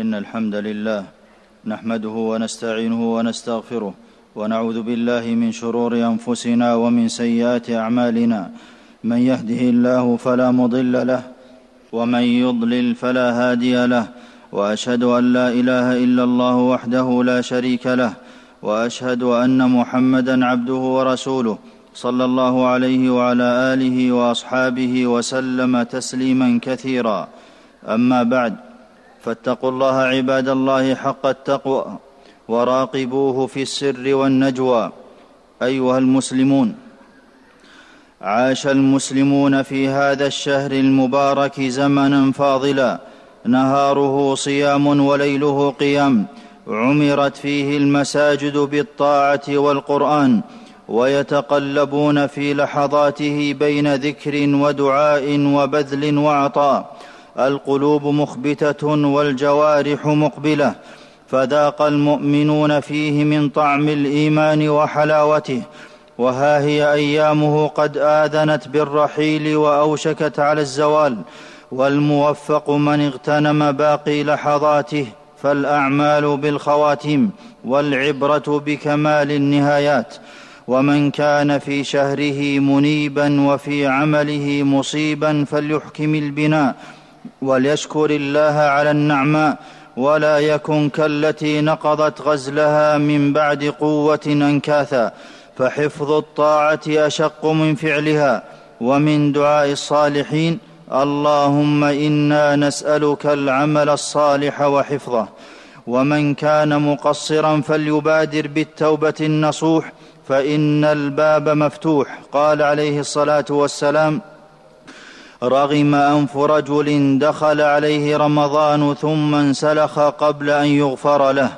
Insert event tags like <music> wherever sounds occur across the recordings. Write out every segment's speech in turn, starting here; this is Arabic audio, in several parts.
إن الحمد لله نحمده ونستعينه ونستغفره ونعوذ بالله من شرور أنفسنا ومن سيئات أعمالنا. من يهده الله فلا مضل له ومن يضلل فلا هادي له وأشهد أن لا إله إلا الله وحده لا شريك له وأشهد أن محمدا عبده ورسوله صلى الله عليه وعلى آله وأصحابه وسلم تسليما كثيرا. أما بعد فاتقوا الله عباد الله حق التقوى وراقبوه في السر والنجوى. أيها المسلمون عاش المسلمون في هذا الشهر المبارك زمنا فاضلا. نهاره صيام وليله قيام. عمرت فيه المساجد بالطاعة والقرآن. ويتقلبون في لحظاته بين ذكر ودعاء وبذل وعطاء. القلوب مخبتة والجوارح مقبلة فذاق المؤمنون فيه من طعم الإيمان وحلاوته. وها هي أيامه قد آذنت بالرحيل وأوشكت على الزوال. والموفق من اغتنم باقي لحظاته فالأعمال بالخواتيم والعبرة بكمال النهايات. ومن كان في شهره منيبا وفي عمله مصيبا فليحكم البناء. وليشكر الله على النعماء ولا يكن كالتي نقضت غزلها من بعد قوة أنكاثا. فحفظ الطاعة أشق من فعلها. ومن دعاء الصالحين اللهم إنا نسألك العمل الصالح وحفظه. ومن كان مقصرا فليبادر بالتوبة النصوح فإن الباب مفتوح. قال عليه الصلاة والسلام رغم أنف رجل دخل عليه رمضان ثم انسلخ قبل أن يغفر له.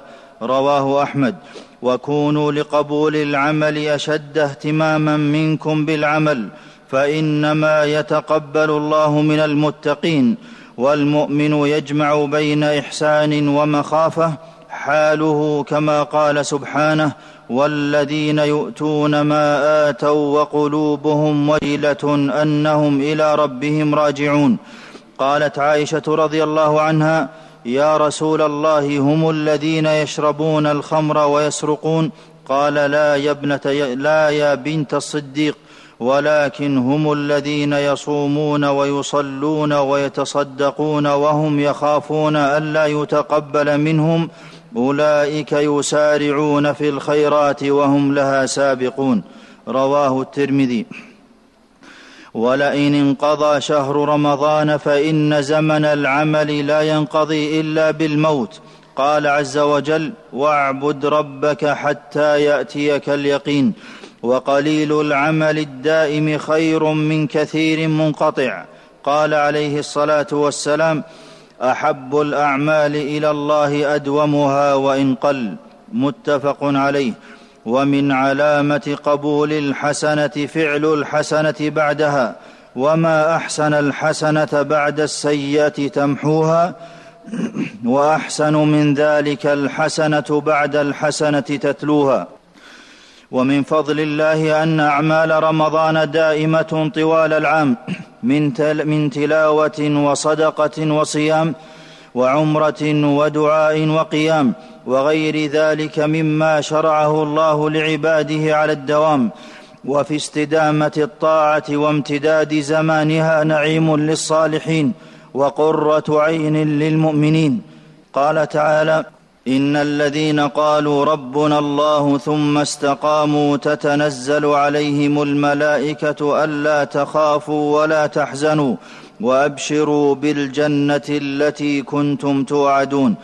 رواه أحمد. وكونوا لقبول العمل أشد اهتماما منكم بالعمل فإنما يتقبل الله من المتقين والمؤمن يجمع بين إحسان ومخافة حاله كما قال سبحانه والذين يؤتون ما آتوا وقلوبهم ويلة أنهم إلى ربهم راجعون. قالت عائشة رضي الله عنها يا رسول الله هم الذين يشربون الخمر ويسرقون؟ قال لا يا ابنة لا يا بنت الصديق ولكن هم الذين يصومون ويصلون ويتصدقون وهم يخافون الا يتقبل منهم أولئك يسارعون في الخيرات وهم لها سابقون. رواه الترمذي. ولئن انقضى شهر رمضان فإن زمن العمل لا ينقضي إلا بالموت. قال عز وجل واعبد ربك حتى يأتيك اليقين وقليل العمل الدائم خير من كثير منقطع. قال عليه الصلاة والسلام أحب الأعمال إلى الله أدومها وإن قل متفق عليه. ومن علامة قبول الحسنة فعل الحسنة بعدها وما أحسن الحسنة بعد السيئة تمحوها. <clears throat> وأحسن من ذلك الحسنة بعد الحسنة تتلوها. ومن فضل الله أن أعمال رمضان دائمة طوال العام. <clears throat> من, تل من تلاوة وصدقة وصيام وعمرة ودعاء وقيام وغير ذلك مما شرعه الله لعباده على الدوام. وفي استدامة الطاعة وامتداد زمانها نعيم للصالحين وقرة عين للمؤمنين. قال تعالى إن الذين قالوا ربنا الله ثم استقاموا تتنزل عليهم الملائكة ألا تخافوا ولا تحزنوا وأبشروا بالجنة التي كنتم توعدون.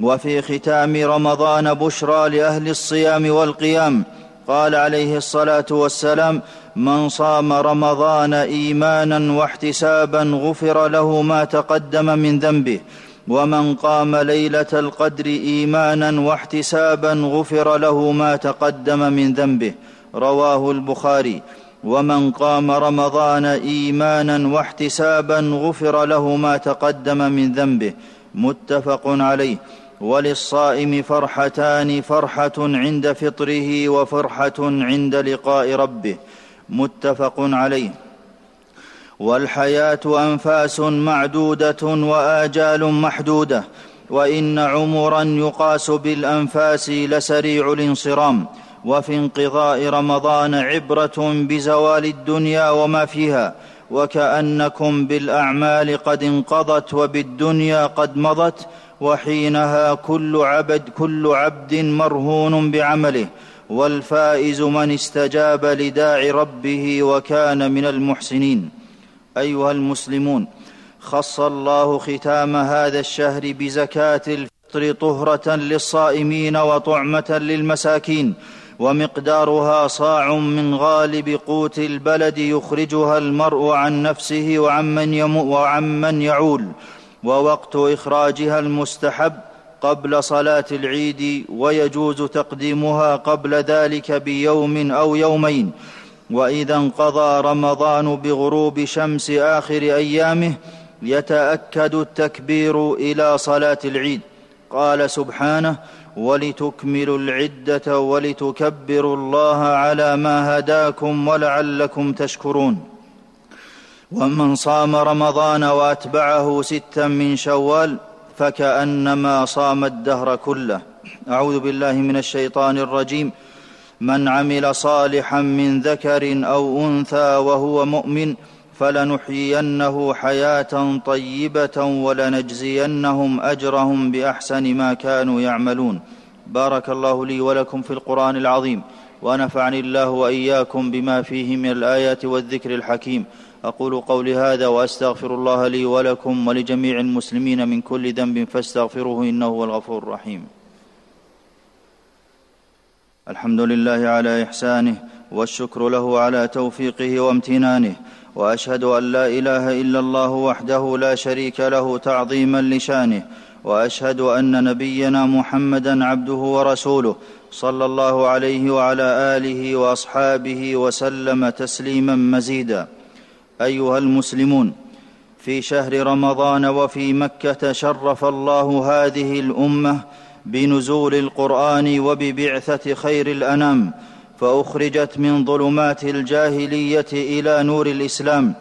وفي ختام رمضان بشرى لأهل الصيام والقيام قال عليه الصلاة والسلام من صام رمضان إيمانا واحتسابا غفر له ما تقدم من ذنبه ومن قام ليلة القدر إيمانا واحتسابا غفر له ما تقدم من ذنبه رواه البخاري. ومن قام رمضان إيمانا واحتسابا غفر له ما تقدم من ذنبه متفق عليه. وللصائم فرحتان فرحة عند فطره وفرحة عند لقاء ربه متفق عليه. والحياة أنفاس معدودة وآجال محدودة وإن عمرا يقاس بالأنفاس لسريع الانصرام وفي انقضاء رمضان عبرة بزوال الدنيا وما فيها وكأنكم بالأعمال قد انقضت وبالدنيا قد مضت وحينها كل عبد كل عبد مرهون بعمله والفائز من استجاب لداع ربه وكان من المحسنين. أيها المسلمون خص الله ختام هذا الشهر بزكاة الفطر طهرة للصائمين وطعمة للمساكين ومقدارها صاع من غالب قوت البلد يخرجها المرء عن نفسه وعمن, يمو وعمن يعول ووقت إخراجها المستحب قبل صلاة العيد ويجوز تقديمها قبل ذلك بيوم أو يومين. وإذا انقضى رمضان بغروب شمس آخر أيامه يتأكد التكبير إلى صلاة العيد. قال سبحانه ولتكملوا العدة ولتكبروا الله على ما هداكم ولعلكم تشكرون. ومن صام رمضان وأتبعه ستا من شوال فكأنما صام الدهر كله. أعوذ بالله من الشيطان الرجيم. من عمل صالحا من ذكر أو أنثى وهو مؤمن فلنحيينه حياة طيبة ولنجزينهم أجرهم بأحسن ما كانوا يعملون. بارك الله لي ولكم في القرآن العظيم ونفعني الله وإياكم بما فيه من الآيات والذكر الحكيم. أقول قولي هذا وأستغفر الله لي ولكم ولجميع المسلمين من كل ذنب فاستغفروه إنه هو الغفور الرحيم. الحمد لله على إحسانه والشكر له على توفيقه وامتنانه وأشهد أن لا إله إلا الله وحده لا شريك له تعظيما لشانه وأشهد أن نبينا محمدا عبده ورسوله صلى الله عليه وعلى آله وأصحابه وسلم تسليما مزيدا. أيها المسلمون في شهر رمضان وفي مكة شرف الله هذه الأمة بنزول القرآن وببعثة خير الأنام فأخرجت من ظلمات الجاهلية إلى نور الإسلام.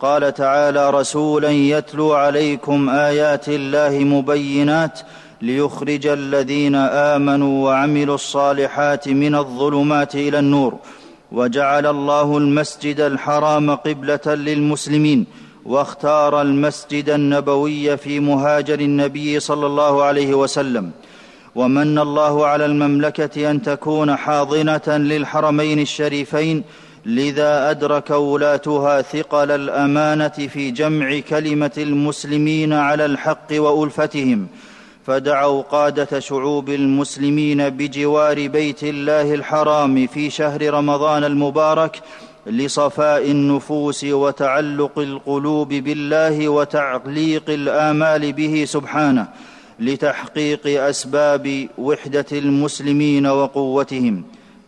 قال تعالى رسولا يتلو عليكم آيات الله مبينات ليخرج الذين آمنوا وعملوا الصالحات من الظلمات إلى النور وجعل الله المسجد الحرام قبلة للمسلمين واختار المسجد النبوي في مهاجر النبي صلى الله عليه وسلم. ومن الله على المملكة أن تكون حاضنة للحرمين الشريفين لذا أدرك ولاتها ثقل الأمانة في جمع كلمة المسلمين على الحق وألفتهم فدعوا قادة شعوب المسلمين بجوار بيت الله الحرام في شهر رمضان المبارك لصفاء النفوس وتعلق القلوب بالله وتعليق الآمال به سبحانه. لتحقيق أسباب وحدة المسلمين وقوتهم.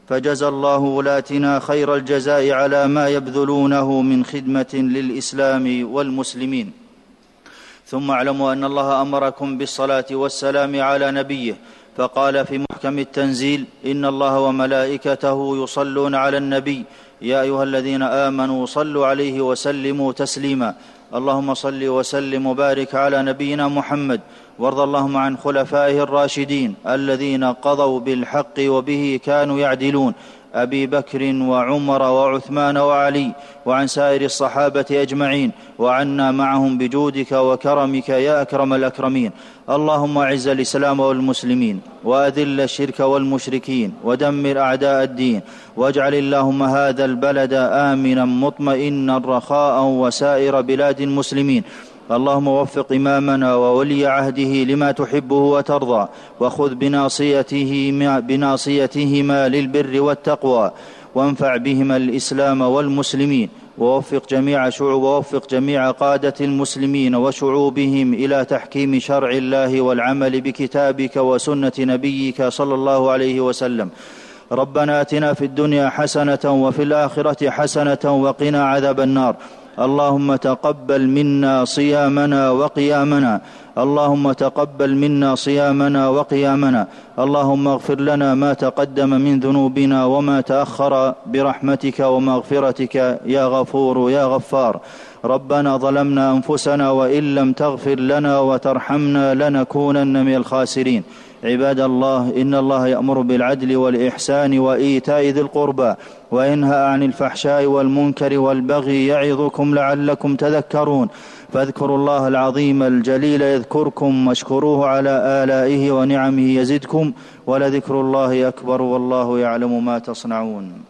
فجزى الله ولاتنا خير الجزاء على ما يبذلونه من خدمة للإسلام والمسلمين. ثم اعلموا أن الله أمركم بالصلاة والسلام على نبيه فقال في محكم التنزيل إن الله وملائكته يصلون على النبي يا أيها الذين آمنوا صلوا عليه وسلموا تسليما. اللهم صل وسلم وبارك على نبينا محمد وارض اللهم عن خلفائه الراشدين الذين قضوا بالحق وبه كانوا يعدلون أبي بكر وعمر وعثمان وعلي وعن سائر الصحابة أجمعين وعنا معهم بجودك وكرمك يا أكرم الأكرمين. اللهم أعز الإسلام والمسلمين وأذل الشرك والمشركين ودمر أعداء الدين واجعل اللهم هذا البلد آمنا مطمئنا رخاء وسائر بلاد المسلمين. اللهم وفق إمامنا وولي عهده لما تحبه وترضى وخذ بناصيته بناصيتهما للبر والتقوى وانفع بهما الإسلام والمسلمين ووفق جميع شعوب ووفق جميع قادة المسلمين وشعوبهم إلى تحكيم شرع الله والعمل بكتابك وسنة نبيك صلى الله عليه وسلم. ربنا آتنا في الدنيا حسنة وفي الآخرة حسنة وقنا عذاب النار. اللهم تقبل منا صيامنا وقيامنا. اللهم تقبل منا صيامنا وقيامنا. اللهم اغفر لنا ما تقدم من ذنوبنا وما تأخر برحمتك ومغفرتك. يا غفور يا غفار. ربنا ظلمنا أنفسنا وإن لم تغفر لنا وترحمنا لنكونن من الخاسرين. عباد الله إن الله يأمر بالعدل والإحسان وإيتاء ذي القربى وينهى عن الفحشاء والمنكر والبغي يعظكم لعلكم تذكرون. فاذكروا الله العظيم الجليل يذكركم واشكروه على آلائه ونعمه يزدكم ولذكر الله أكبر والله يعلم ما تصنعون.